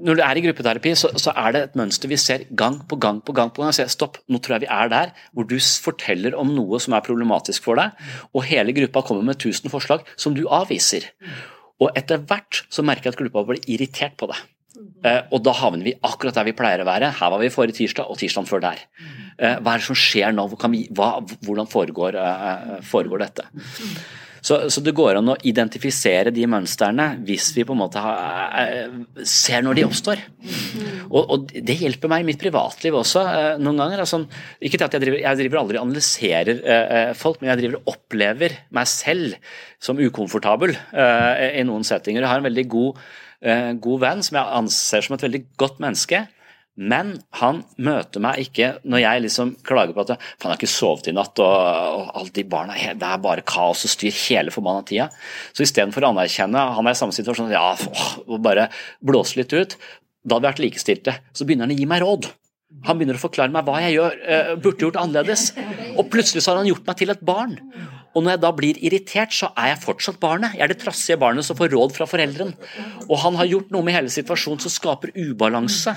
Når du er i gruppeterapi, så, så er det et mønster vi ser gang på gang på gang. på gang. Jeg sier, stopp, nå tror jeg vi er der hvor du forteller om noe som er problematisk for deg, og hele gruppa kommer med 1000 forslag som du avviser. Og etter hvert så merker jeg at gruppa blir irritert på det. Eh, og da havner vi akkurat der vi pleier å være. Her var vi forrige tirsdag, og tirsdagen før der. Eh, hva er det som skjer nå? Hvordan foregår, eh, foregår dette? Så, så det går an å identifisere de mønstrene hvis vi på en måte har, eh, ser når de oppstår. Og, og det hjelper meg i mitt privatliv også eh, noen ganger. Altså, ikke at jeg driver, jeg driver aldri analyserer eh, eh, folk, men jeg driver og opplever meg selv som ukomfortabel eh, i noen settinger. Jeg har en veldig god, eh, god venn som jeg anser som et veldig godt menneske. Men han møter meg ikke når jeg liksom klager på at jeg, han har ikke sovet i natt, og, og alle de barna Det er bare kaos og styr hele forbanna tida. Så istedenfor å anerkjenne han er i samme situasjon, ja, og bare blåse litt ut, da hadde vi vært likestilte. Så begynner han å gi meg råd. Han begynner å forklare meg hva jeg gjør, eh, burde gjort annerledes. Og plutselig så har han gjort meg til et barn. Og når jeg da blir irritert, så er jeg fortsatt barnet. Jeg er det trassige barnet som får råd fra foreldrene. Og han har gjort noe med hele situasjonen som skaper ubalanse.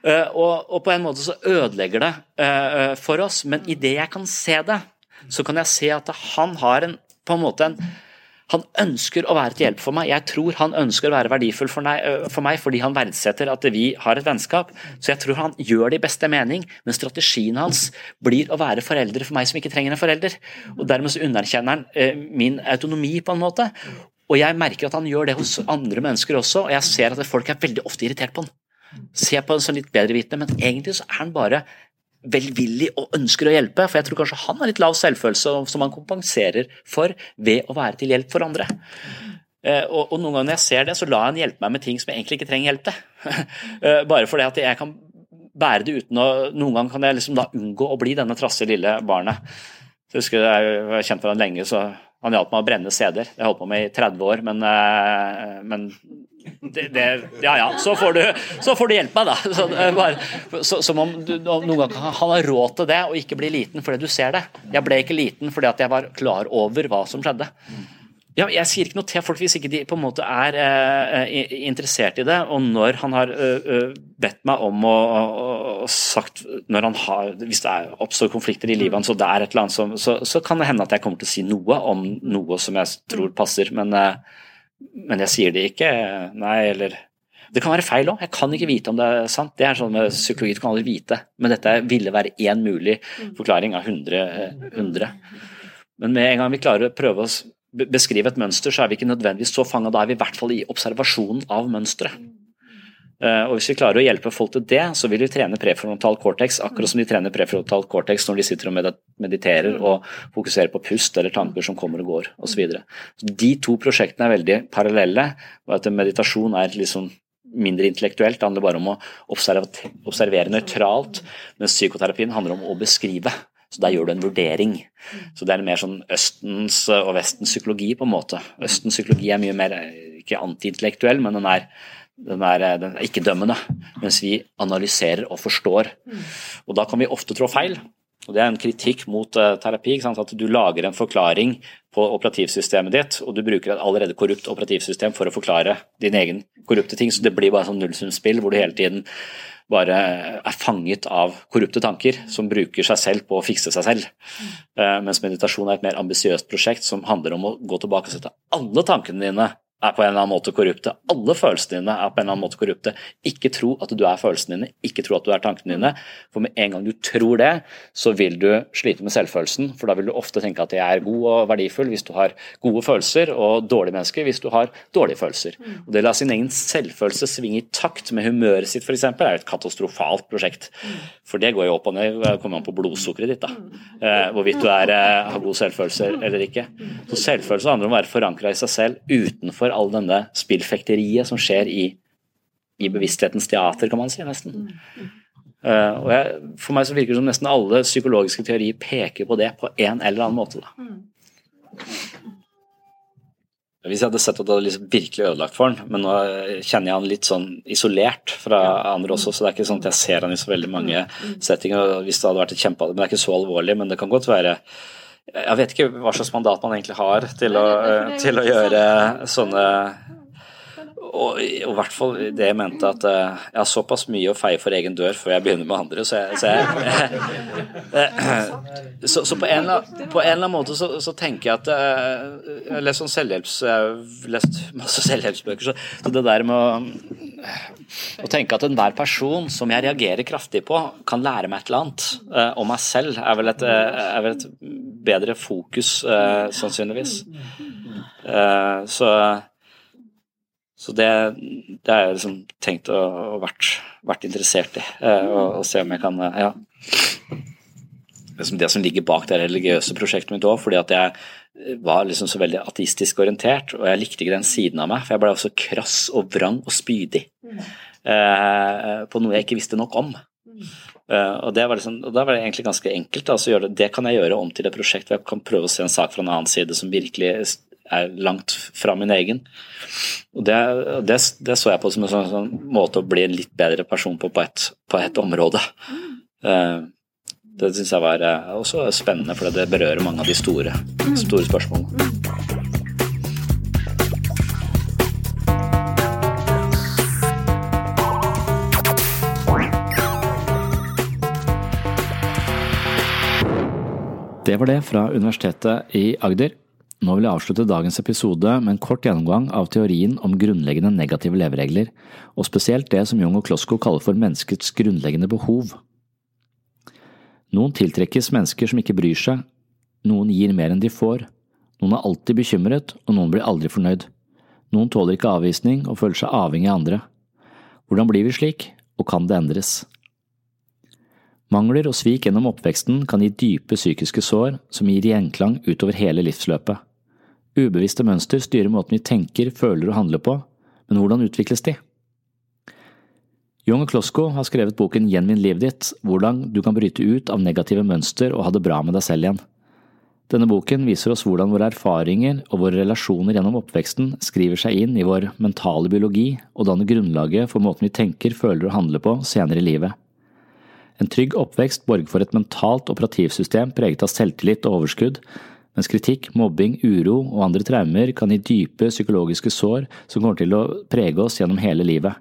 Eh, og på en måte så ødelegger det eh, for oss, men idet jeg kan se det, så kan jeg se at han har en på en måte en han ønsker å være til hjelp for meg. Jeg tror han ønsker å være verdifull for meg, for meg fordi han verdsetter at vi har et vennskap. Så jeg tror han gjør det i beste mening, men strategien hans blir å være foreldre for meg som ikke trenger en forelder. Og Dermed så underkjenner han min autonomi, på en måte. Og jeg merker at han gjør det hos andre mennesker også, og jeg ser at folk er veldig ofte irritert på han. Ser på han sånn litt bedrevitende, men egentlig så er han bare velvillig og ønsker å hjelpe. For jeg tror kanskje han har litt lav selvfølelse som han kompenserer for ved å være til hjelp for andre. Eh, og, og noen ganger når jeg ser det, så lar han hjelpe meg med ting som jeg egentlig ikke trenger hjelp til. Eh, Bare fordi at jeg kan bære det uten å Noen ganger kan jeg liksom da unngå å bli denne trasse lille barnet. Jeg husker jeg har kjent hverandre lenge, så han hjalp meg å brenne CD-er. Jeg holdt på med i 30 år, men, eh, men det, det, ja ja, så får du, så får du hjelpe meg, da. Så, bare, så, som om du, noen gang han har råd til det og ikke bli liten fordi du ser det. Jeg ble ikke liten fordi at jeg var klar over hva som skjedde. Ja, jeg sier ikke noe til folk hvis ikke de på en måte er eh, interessert i det. Og når han har eh, bedt meg om å, å, å sagt har, Hvis det er, oppstår konflikter i livet hans, og det er et eller annet som, så, så kan det hende at jeg kommer til å si noe om noe som jeg tror passer, men, eh, men jeg sier det ikke. Nei, eller Det kan være feil òg. Jeg kan ikke vite om det er sant. Det er sånn med psykologi, du kan aldri vite. Men dette ville være én mulig forklaring av 100. eh, 100. Men med en gang vi klarer å prøve å beskrive et mønster, så er vi ikke nødvendigvis så fanga. Da er vi i hvert fall i observasjonen av mønsteret. Eh, Og Hvis vi klarer å hjelpe folk til det, så vil vi trene prefrontal cortex, akkurat som de trener prefrontal cortex når de sitter og mediterer og fokuserer på pust eller tanker som kommer og går osv. De to prosjektene er veldig parallelle. og at Meditasjon er liksom mindre intellektuelt, det handler bare om å observere, observere nøytralt, mens psykoterapien handler om å beskrive. Så der gjør du en vurdering. Så det er mer sånn Østens og Vestens psykologi, på en måte. Østens psykologi er mye mer eh, ikke antiintellektuell, men den er, den er, eh, den er ikke-dømmende. Mens vi analyserer og forstår. Og da kan vi ofte trå feil. Og Det er en kritikk mot eh, terapi. At du lager en forklaring på operativsystemet ditt, og du bruker et allerede korrupt operativsystem for å forklare din egen korrupte ting. Så det blir bare sånn nullsumspill hvor du hele tiden bare er fanget av korrupte tanker som bruker seg selv på å fikse seg selv. Eh, Mens meditasjon er et mer ambisiøst prosjekt som handler om å gå tilbake og sette alle tankene dine er på en eller annen måte korrupte. Alle følelsene dine er på en eller annen måte korrupte. Ikke tro at du er følelsene dine, ikke tro at du er tankene dine. For med en gang du tror det, så vil du slite med selvfølelsen. For da vil du ofte tenke at jeg er god og verdifull hvis du har gode følelser, og dårlige mennesker hvis du har dårlige følelser. Og Det å la sin egen selvfølelse svinge i takt med humøret sitt f.eks. er et katastrofalt prosjekt. For det går jo opp og ned, kommer an på blodsukkeret ditt. da. Eh, hvorvidt du er, eh, har god selvfølelse eller ikke. Så Selvfølelse handler om å være forankra i seg selv utenfor all denne spillfekteriet som skjer i, i bevissthetens teater, kan man si, nesten. Uh, og jeg, for meg så virker det som nesten alle psykologiske teorier peker på det på en eller annen måte. Da. Hvis jeg hadde sett at det hadde liksom virkelig ødelagt for han, men nå kjenner jeg han litt sånn isolert fra andre også, så det er ikke sånn at jeg ser han i så veldig mange settinger. Hvis det hadde vært et kjempe, men det er ikke så alvorlig, men det kan godt være Jeg vet ikke hva slags mandat man egentlig har til å, til å gjøre sånne og i hvert fall det jeg mente at eh, jeg har såpass mye å feie for egen dør før jeg begynner med andre, så jeg, så, jeg, så, så på, en, på en eller annen måte så, så tenker jeg at eh, Jeg har lest sånn selvhjelps... Jeg har lest masse selvhjelpsbøker, så, så det der med å, å tenke at enhver person som jeg reagerer kraftig på, kan lære meg et eller annet eh, om meg selv, er vel et, eh, er vel et bedre fokus, eh, sannsynligvis. Så så det, det har jeg liksom tenkt å, og vært, vært interessert i. å Og, se om jeg kan Ja. Liksom det som ligger bak det religiøse prosjektet mitt òg, fordi at jeg var liksom så veldig ateistisk orientert, og jeg likte ikke den siden av meg, for jeg ble også krass og vrang og spydig eh, på noe jeg ikke visste nok om. Eh, og, det var liksom, og da var det egentlig ganske enkelt. Altså, så det, det kan jeg gjøre om til et prosjekt hvor jeg kan prøve å se en sak fra en annen side som virkelig er langt fra min egen. Og det, det, det så jeg på som en sånn, sånn måte å bli en litt bedre person på på et, på et område. Eh, det syns jeg var eh, også spennende, for det berører mange av de store, store spørsmålene. Det var det fra Universitetet i Agder. Nå vil jeg avslutte dagens episode med en kort gjennomgang av teorien om grunnleggende negative leveregler, og spesielt det som Jung og Klosko kaller for menneskets grunnleggende behov. Noen tiltrekkes mennesker som ikke bryr seg, noen gir mer enn de får, noen er alltid bekymret, og noen blir aldri fornøyd. Noen tåler ikke avvisning og føler seg avhengig av andre. Hvordan blir vi slik, og kan det endres? Mangler og svik gjennom oppveksten kan gi dype psykiske sår som gir gjenklang utover hele livsløpet. Ubevisste mønster styrer måten vi tenker, føler og handler på, men hvordan utvikles de? Jung Klosko har skrevet boken Gjenvinn livet ditt, hvordan du kan bryte ut av negative mønster og ha det bra med deg selv igjen. Denne boken viser oss hvordan våre erfaringer og våre relasjoner gjennom oppveksten skriver seg inn i vår mentale biologi og danner grunnlaget for måten vi tenker, føler og handler på senere i livet. En trygg oppvekst borger for et mentalt operativsystem preget av selvtillit og overskudd, mens kritikk, mobbing, uro og andre traumer kan gi dype psykologiske sår som kommer til å prege oss gjennom hele livet.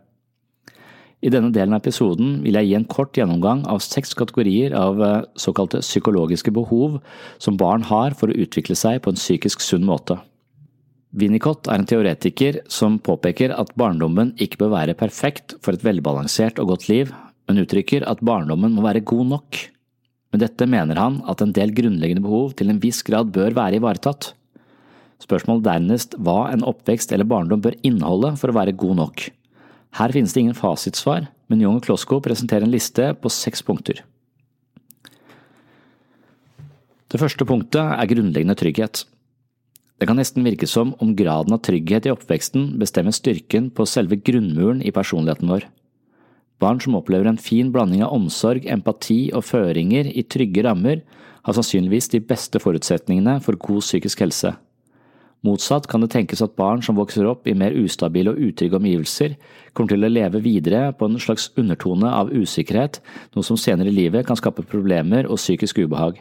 I denne delen av episoden vil jeg gi en kort gjennomgang av seks kategorier av eh, såkalte psykologiske behov som barn har for å utvikle seg på en psykisk sunn måte. Winnicott er en teoretiker som påpeker at barndommen ikke bør være perfekt for et velbalansert og godt liv, men uttrykker at barndommen må være god nok. Med dette mener han at en del grunnleggende behov til en viss grad bør være ivaretatt. Spørsmålet dernest hva en oppvekst eller barndom bør inneholde for å være god nok. Her finnes det ingen fasitsvar, men Young og Klosko presenterer en liste på seks punkter. Det første punktet er grunnleggende trygghet. Det kan nesten virke som om graden av trygghet i oppveksten bestemmer styrken på selve grunnmuren i personligheten vår. Barn som opplever en fin blanding av omsorg, empati og føringer i trygge rammer, har sannsynligvis de beste forutsetningene for god psykisk helse. Motsatt kan det tenkes at barn som vokser opp i mer ustabile og utrygge omgivelser, kommer til å leve videre på en slags undertone av usikkerhet, noe som senere i livet kan skape problemer og psykisk ubehag.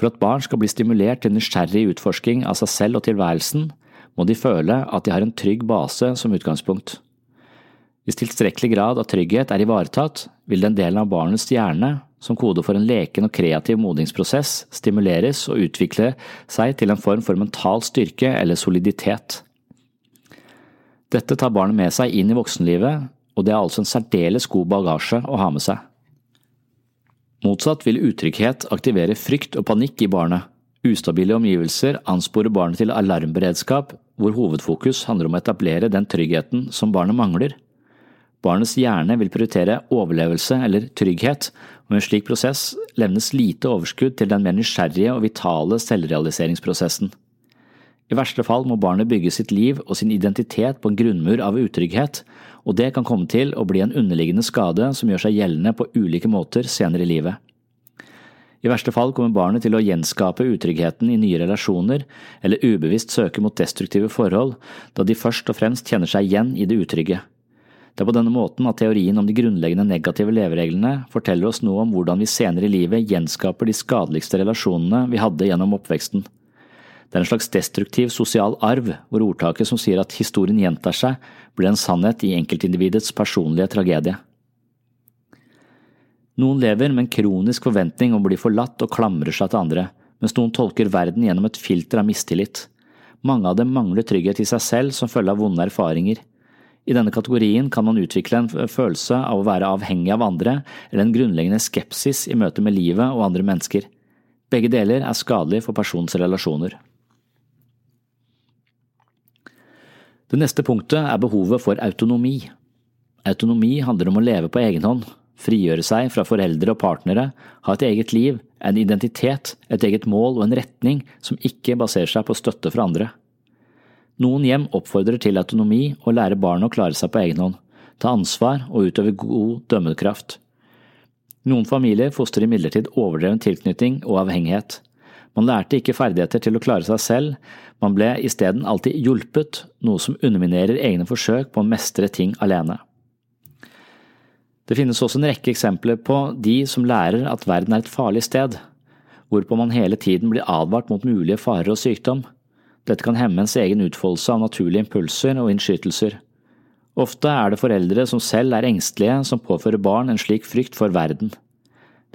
For at barn skal bli stimulert til nysgjerrig utforsking av seg selv og tilværelsen, må de føle at de har en trygg base som utgangspunkt. Hvis tilstrekkelig grad av trygghet er ivaretatt, vil den delen av barnets hjerne, som kode for en leken og kreativ modningsprosess, stimuleres og utvikler seg til en form for mental styrke eller soliditet. Dette tar barnet med seg inn i voksenlivet, og det er altså en særdeles god bagasje å ha med seg. Motsatt vil utrygghet aktivere frykt og panikk i barnet. Ustabile omgivelser ansporer barnet til alarmberedskap, hvor hovedfokus handler om å etablere den tryggheten som barnet mangler. Barnets hjerne vil prioritere overlevelse eller trygghet, og i en slik prosess levnes lite overskudd til den mer nysgjerrige og vitale selvrealiseringsprosessen. I verste fall må barnet bygge sitt liv og sin identitet på en grunnmur av utrygghet, og det kan komme til å bli en underliggende skade som gjør seg gjeldende på ulike måter senere i livet. I verste fall kommer barnet til å gjenskape utryggheten i nye relasjoner, eller ubevisst søke mot destruktive forhold, da de først og fremst kjenner seg igjen i det utrygge. Det er på denne måten at teorien om de grunnleggende negative levereglene forteller oss noe om hvordan vi senere i livet gjenskaper de skadeligste relasjonene vi hadde gjennom oppveksten. Det er en slags destruktiv sosial arv, hvor ordtaket som sier at historien gjentar seg, blir en sannhet i enkeltindividets personlige tragedie. Noen lever med en kronisk forventning om å bli forlatt og klamrer seg til andre, mens noen tolker verden gjennom et filter av mistillit. Mange av dem mangler trygghet i seg selv som følge av vonde erfaringer. I denne kategorien kan man utvikle en følelse av å være avhengig av andre, eller en grunnleggende skepsis i møte med livet og andre mennesker. Begge deler er skadelig for persons relasjoner. Det neste punktet er behovet for autonomi. Autonomi handler om å leve på egen hånd, frigjøre seg fra foreldre og partnere, ha et eget liv, en identitet, et eget mål og en retning som ikke baserer seg på støtte fra andre. Noen hjem oppfordrer til autonomi og lærer barn å klare seg på egen hånd, ta ansvar og utøve god dømmekraft. Noen familier fostrer imidlertid overdreven tilknytning og avhengighet. Man lærte ikke ferdigheter til å klare seg selv, man ble isteden alltid hjulpet, noe som underminerer egne forsøk på å mestre ting alene. Det finnes også en rekke eksempler på de som lærer at verden er et farlig sted, hvorpå man hele tiden blir advart mot mulige farer og sykdom. Dette kan hemme ens egen utfoldelse av naturlige impulser og innskytelser. Ofte er det foreldre som selv er engstelige som påfører barn en slik frykt for verden.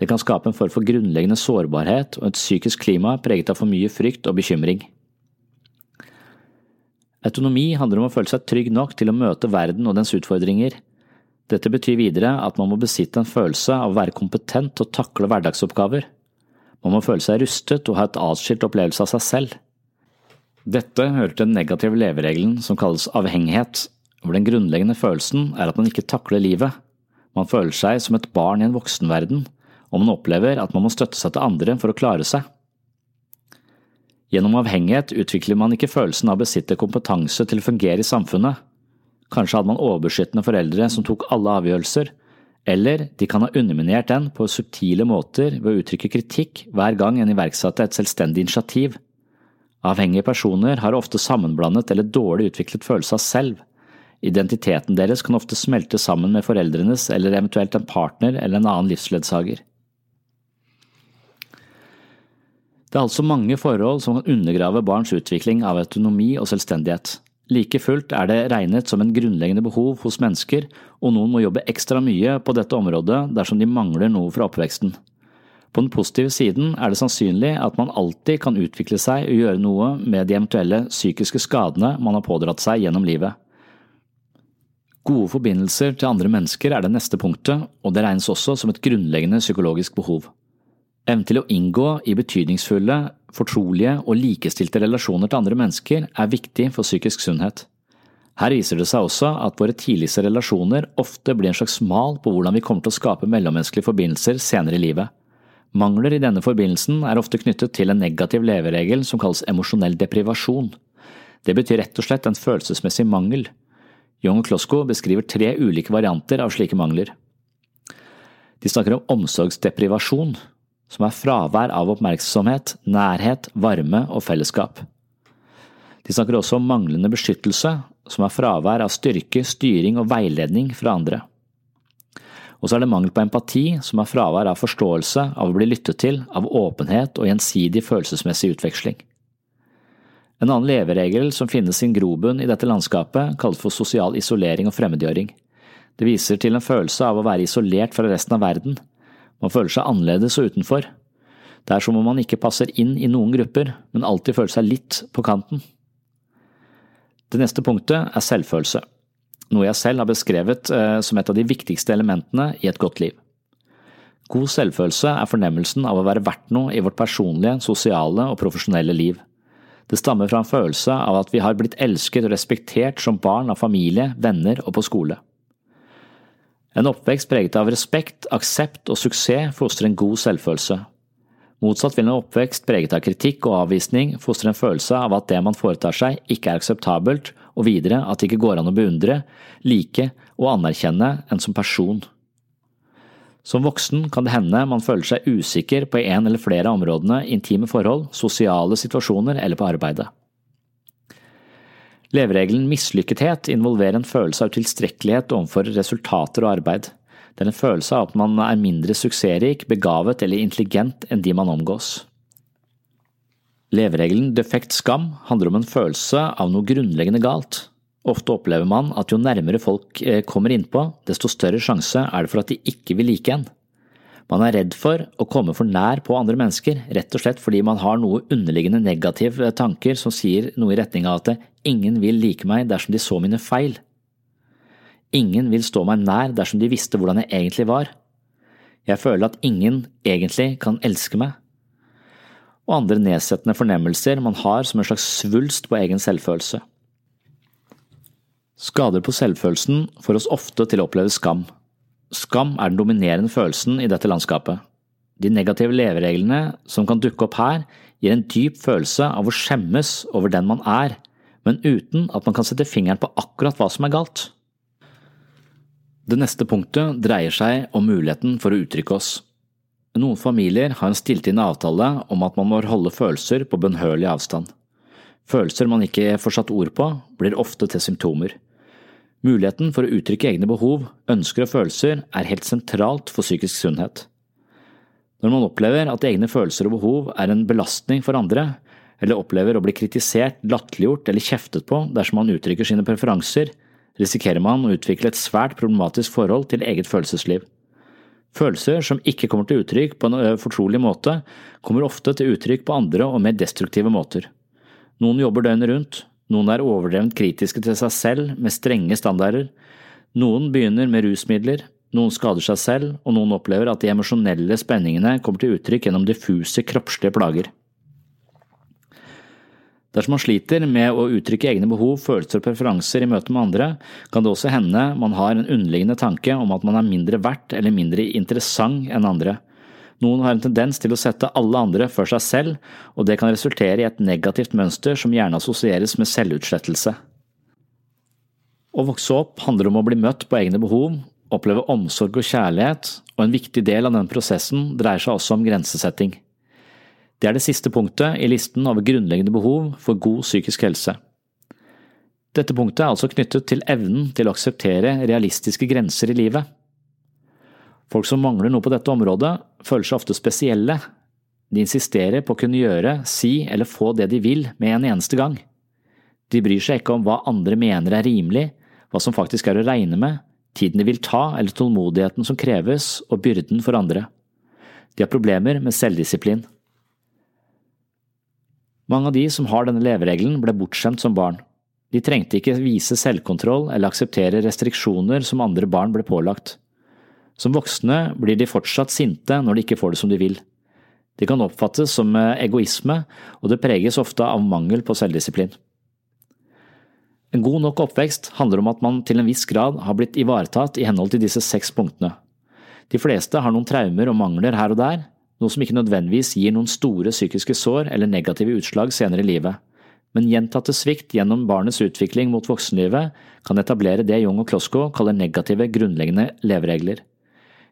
Det kan skape en form for grunnleggende sårbarhet og et psykisk klima preget av for mye frykt og bekymring. Autonomi handler om å føle seg trygg nok til å møte verden og dens utfordringer. Dette betyr videre at man må besitte en følelse av å være kompetent til å takle hverdagsoppgaver. Man må føle seg rustet og ha et atskilt opplevelse av seg selv. Dette hører til den negative leveregelen som kalles avhengighet, hvor den grunnleggende følelsen er at man ikke takler livet. Man føler seg som et barn i en voksenverden, og man opplever at man må støtte seg til andre for å klare seg. Gjennom avhengighet utvikler man ikke følelsen av å besitte kompetanse til å fungere i samfunnet. Kanskje hadde man overbeskyttende foreldre som tok alle avgjørelser, eller de kan ha underminert den på subtile måter ved å uttrykke kritikk hver gang en iverksatte et selvstendig initiativ. Avhengige personer har ofte sammenblandet eller dårlig utviklet følelse av selv. Identiteten deres kan ofte smelte sammen med foreldrenes eller eventuelt en partner eller en annen livsledsager. Det er altså mange forhold som kan undergrave barns utvikling av autonomi og selvstendighet. Like fullt er det regnet som en grunnleggende behov hos mennesker, og noen må jobbe ekstra mye på dette området dersom de mangler noe fra oppveksten. På den positive siden er det sannsynlig at man alltid kan utvikle seg og gjøre noe med de eventuelle psykiske skadene man har pådratt seg gjennom livet. Gode forbindelser til andre mennesker er det neste punktet, og det regnes også som et grunnleggende psykologisk behov. Evnen til å inngå i betydningsfulle, fortrolige og likestilte relasjoner til andre mennesker er viktig for psykisk sunnhet. Her viser det seg også at våre tidligste relasjoner ofte blir en slags mal på hvordan vi kommer til å skape mellommenneskelige forbindelser senere i livet. Mangler i denne forbindelsen er ofte knyttet til en negativ leveregel som kalles emosjonell deprivasjon. Det betyr rett og slett en følelsesmessig mangel. Young og Klosko beskriver tre ulike varianter av slike mangler. De snakker om omsorgsdeprivasjon, som er fravær av oppmerksomhet, nærhet, varme og fellesskap. De snakker også om manglende beskyttelse, som er fravær av styrke, styring og veiledning fra andre. Og så er det mangel på empati, som er fravær av forståelse, av å bli lyttet til, av åpenhet og gjensidig følelsesmessig utveksling. En annen leveregel som finnes sin grobunn i dette landskapet, kalles for sosial isolering og fremmedgjøring. Det viser til en følelse av å være isolert fra resten av verden, man føler seg annerledes og utenfor. Det er som om man ikke passer inn i noen grupper, men alltid føler seg litt på kanten. Det neste punktet er selvfølelse, noe jeg selv har beskrevet eh, som et av de viktigste elementene i et godt liv. God selvfølelse er fornemmelsen av å være verdt noe i vårt personlige, sosiale og profesjonelle liv. Det stammer fra en følelse av at vi har blitt elsket og respektert som barn av familie, venner og på skole. En oppvekst preget av respekt, aksept og suksess fostrer en god selvfølelse. Motsatt vil en oppvekst preget av kritikk og avvisning fostre en følelse av at det man foretar seg, ikke er akseptabelt, og videre at det ikke går an å beundre, like og anerkjenne en som person. Som voksen kan det hende man føler seg usikker på en eller flere av områdene intime forhold, sosiale situasjoner eller på arbeidet. Leveregelen mislykkethet involverer en følelse av tilstrekkelighet overfor resultater og arbeid. Det er en følelse av at man er mindre suksessrik, begavet eller intelligent enn de man omgås. Leveregelen defekt skam handler om en følelse av noe grunnleggende galt. Ofte opplever man at jo nærmere folk eh, kommer innpå, desto større sjanse er det for at de ikke vil like en. Man er redd for å komme for nær på andre mennesker, rett og slett fordi man har noe underliggende negative tanker som sier noe i retning av at ingen vil like meg dersom de så mine feil. Ingen vil stå meg nær dersom de visste hvordan jeg egentlig var. Jeg føler at ingen egentlig kan elske meg. Og andre nedsettende fornemmelser man har som en slags svulst på egen selvfølelse. Skader på selvfølelsen får oss ofte til å oppleve skam. Skam er den dominerende følelsen i dette landskapet. De negative levereglene som kan dukke opp her, gir en dyp følelse av å skjemmes over den man er, men uten at man kan sette fingeren på akkurat hva som er galt. Det neste punktet dreier seg om muligheten for å uttrykke oss. Noen familier har en stilltiende avtale om at man må holde følelser på bønnhørlig avstand. Følelser man ikke får satt ord på, blir ofte til symptomer. Muligheten for å uttrykke egne behov, ønsker og følelser er helt sentralt for psykisk sunnhet. Når man opplever at egne følelser og behov er en belastning for andre, eller opplever å bli kritisert, latterliggjort eller kjeftet på dersom man uttrykker sine preferanser, risikerer man å utvikle et svært problematisk forhold til eget følelsesliv. Følelser som ikke kommer til uttrykk på en fortrolig måte, kommer ofte til uttrykk på andre og mer destruktive måter. Noen jobber døgnet rundt, noen er overdrevent kritiske til seg selv med strenge standarder. Noen begynner med rusmidler, noen skader seg selv, og noen opplever at de emosjonelle spenningene kommer til uttrykk gjennom diffuse kroppslige plager. Dersom man sliter med å uttrykke egne behov, følelser og preferanser i møte med andre, kan det også hende man har en underliggende tanke om at man er mindre verdt eller mindre interessant enn andre. Noen har en tendens til å sette alle andre før seg selv, og det kan resultere i et negativt mønster som gjerne assosieres med selvutslettelse. Å vokse opp handler om å bli møtt på egne behov, oppleve omsorg og kjærlighet, og en viktig del av den prosessen dreier seg også om grensesetting. Det er det siste punktet i listen over grunnleggende behov for god psykisk helse. Dette punktet er altså knyttet til evnen til å akseptere realistiske grenser i livet. Folk som mangler noe på dette området, føler seg ofte spesielle. De insisterer på å kunne gjøre, si eller få det de vil med en eneste gang. De bryr seg ikke om hva andre mener er rimelig, hva som faktisk er å regne med, tiden de vil ta eller tålmodigheten som kreves og byrden for andre. De har problemer med selvdisiplin. Mange av de som har denne leveregelen ble bortskjemt som barn. De trengte ikke vise selvkontroll eller akseptere restriksjoner som andre barn ble pålagt. Som voksne blir de fortsatt sinte når de ikke får det som de vil. Det kan oppfattes som eh, egoisme, og det preges ofte av mangel på selvdisiplin. En god nok oppvekst handler om at man til en viss grad har blitt ivaretatt i henhold til disse seks punktene. De fleste har noen traumer og mangler her og der, noe som ikke nødvendigvis gir noen store psykiske sår eller negative utslag senere i livet, men gjentatte svikt gjennom barnets utvikling mot voksenlivet kan etablere det Jung og Klosko kaller negative grunnleggende leveregler.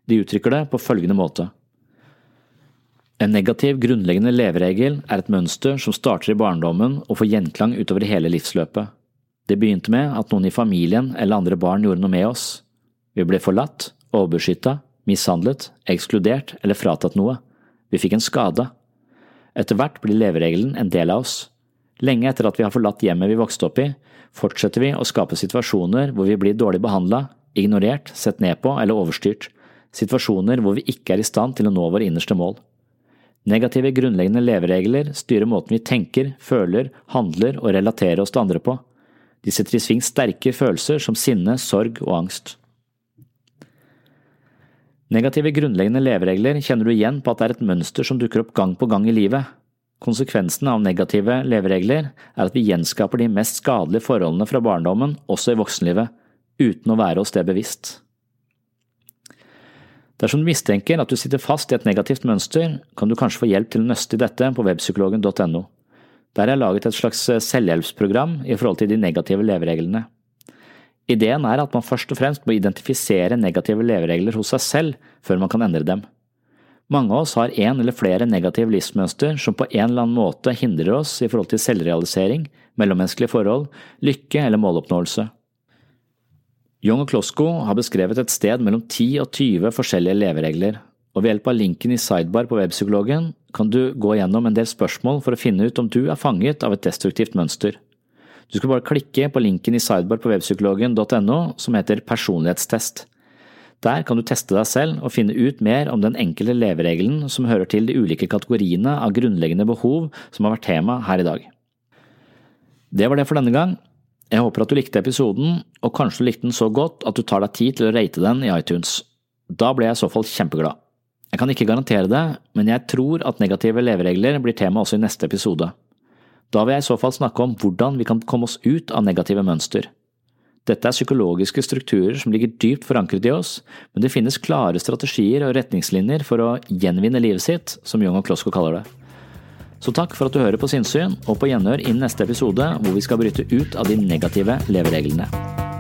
De uttrykker det på følgende måte. En negativ, grunnleggende leveregel er et mønster som starter i barndommen og får gjenklang utover hele livsløpet. Det begynte med at noen i familien eller andre barn gjorde noe med oss. Vi ble forlatt, overbeskytta, mishandlet, ekskludert eller fratatt noe. Vi fikk en skade. Etter hvert blir leveregelen en del av oss. Lenge etter at vi har forlatt hjemmet vi vokste opp i, fortsetter vi å skape situasjoner hvor vi blir dårlig behandla, ignorert, sett ned på eller overstyrt situasjoner hvor vi ikke er i stand til å nå våre innerste mål. Negative grunnleggende leveregler styrer måten vi tenker, føler, handler og relaterer oss til andre på. De setter i sving sterke følelser som sinne, sorg og angst. Negative grunnleggende leveregler kjenner du igjen på at det er et mønster som dukker opp gang på gang i livet. Konsekvensen av negative leveregler er at vi gjenskaper de mest skadelige forholdene fra barndommen også i voksenlivet, uten å være oss det bevisst. Dersom du mistenker at du sitter fast i et negativt mønster, kan du kanskje få hjelp til å nøste i dette på webpsykologen.no. Der er jeg laget et slags selvhjelpsprogram i forhold til de negative levereglene. Ideen er at man først og fremst må identifisere negative leveregler hos seg selv før man kan endre dem. Mange av oss har én eller flere negative livsmønster som på en eller annen måte hindrer oss i forhold til selvrealisering, mellommenneskelige forhold, lykke eller måloppnåelse. Young og Klosko har beskrevet et sted mellom 10 og 20 forskjellige leveregler, og ved hjelp av linken i sidebar på webpsykologen kan du gå gjennom en del spørsmål for å finne ut om du er fanget av et destruktivt mønster. Du skal bare klikke på linken i sidebar på webpsykologen.no som heter personlighetstest. Der kan du teste deg selv og finne ut mer om den enkelte leveregelen som hører til de ulike kategoriene av grunnleggende behov som har vært tema her i dag. Det var det for denne gang. Jeg håper at du likte episoden, og kanskje du likte den så godt at du tar deg tid til å rate den i iTunes. Da ble jeg i så fall kjempeglad. Jeg kan ikke garantere det, men jeg tror at negative leveregler blir tema også i neste episode. Da vil jeg i så fall snakke om hvordan vi kan komme oss ut av negative mønster. Dette er psykologiske strukturer som ligger dypt forankret i oss, men det finnes klare strategier og retningslinjer for å gjenvinne livet sitt, som Young og Klosko kaller det. Så takk for at du hører på Sinnsyn, og på gjenhør innen neste episode hvor vi skal bryte ut av de negative levereglene.